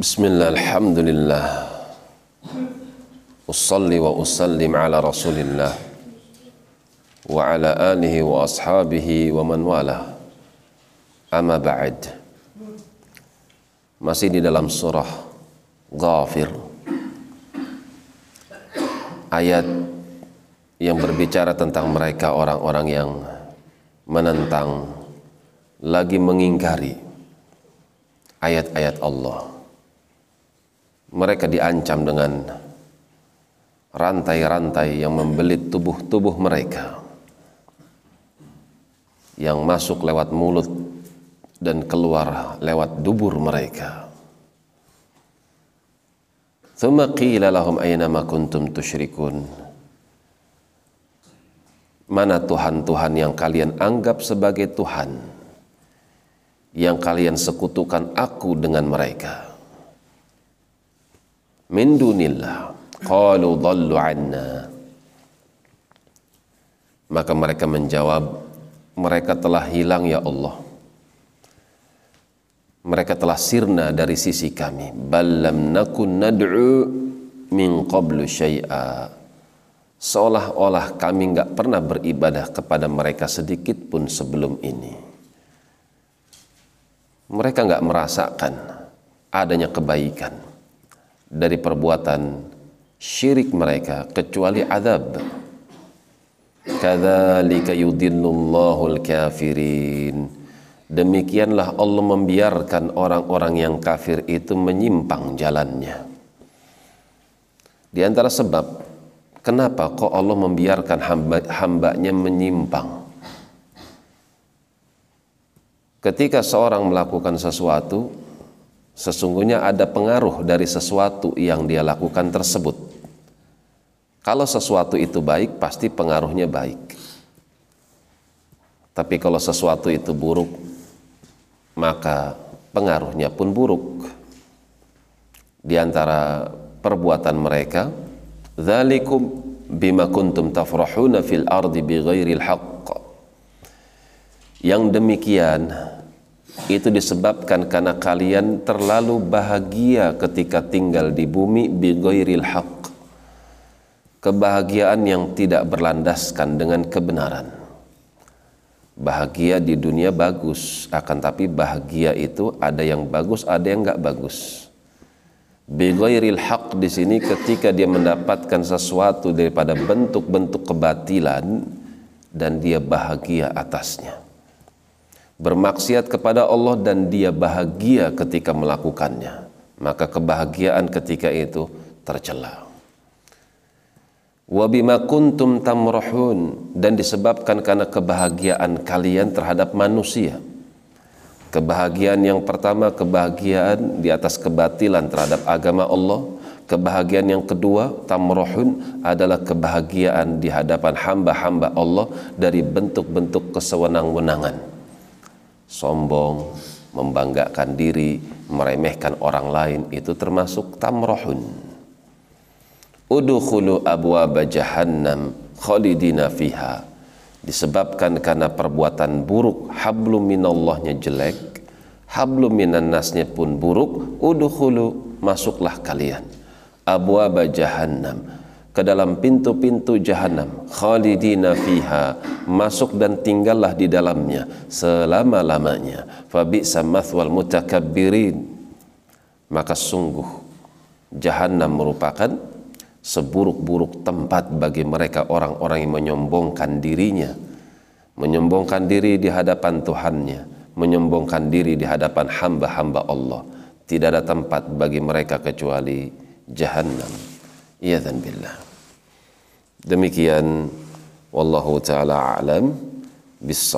Bismillah, Alhamdulillah. Usalli wa usallim ala Rasulillah. Wa ala alihi wa ashabihi wa man wala. Amma ba'd. Masih di dalam surah Ghafir. Ayat yang berbicara tentang mereka orang-orang yang menentang lagi mengingkari ayat-ayat Allah mereka diancam dengan rantai-rantai yang membelit tubuh-tubuh mereka yang masuk lewat mulut dan keluar lewat dubur mereka. Thumma qila lahum aina kuntum. Mana Tuhan-Tuhan yang kalian anggap sebagai Tuhan yang kalian sekutukan aku dengan mereka? Min dunillah. Qalu dhallu anna. Maka mereka menjawab, mereka telah hilang ya Allah. Mereka telah sirna dari sisi kami. Balam nakun nad'u min qablu syai'a. Seolah-olah kami enggak pernah beribadah kepada mereka sedikit pun sebelum ini. Mereka enggak merasakan adanya kebaikan dari perbuatan syirik mereka kecuali azab kadzalika yudillullahu al-kafirin Demikianlah Allah membiarkan orang-orang yang kafir itu menyimpang jalannya. Di antara sebab kenapa kok Allah membiarkan hamba, hambanya menyimpang? Ketika seorang melakukan sesuatu, sesungguhnya ada pengaruh dari sesuatu yang dia lakukan tersebut. Kalau sesuatu itu baik, pasti pengaruhnya baik. Tapi kalau sesuatu itu buruk, maka pengaruhnya pun buruk. Di antara perbuatan mereka, "Dzalikum bima kuntum tafrahuna fil ardi bighairil haqq." Yang demikian itu disebabkan karena kalian terlalu bahagia ketika tinggal di bumi bighairil haqq. Kebahagiaan yang tidak berlandaskan dengan kebenaran. Bahagia di dunia bagus akan tapi bahagia itu ada yang bagus ada yang nggak bagus. Bighairil haq di sini ketika dia mendapatkan sesuatu daripada bentuk-bentuk kebatilan dan dia bahagia atasnya bermaksiat kepada Allah dan dia bahagia ketika melakukannya. Maka kebahagiaan ketika itu tercela. Wabima kuntum tamrahun dan disebabkan karena kebahagiaan kalian terhadap manusia. Kebahagiaan yang pertama kebahagiaan di atas kebatilan terhadap agama Allah. Kebahagiaan yang kedua tamrahun adalah kebahagiaan di hadapan hamba-hamba Allah dari bentuk-bentuk kesewenang-wenangan sombong membanggakan diri meremehkan orang lain itu termasuk tamrahun udkhulu abwaba jahannam khalidina fiha. Disebabkan karena perbuatan buruk hablum minallahnya jelek hablum minannasnya pun buruk udkhulu masuklah kalian. Abwaba jahannam ke dalam pintu-pintu jahanam khalidina fiha masuk dan tinggallah di dalamnya selama-lamanya. Fa bi'sa mathwal mutakabbirin. Maka sungguh jahanam merupakan seburuk-buruk tempat bagi mereka orang-orang yang menyombongkan dirinya. Menyombongkan diri di hadapan Tuhannya menyombongkan diri di hadapan hamba-hamba Allah. Tidak ada tempat bagi mereka kecuali jahannam ya dan billah. Demikian wallahu taala alam bis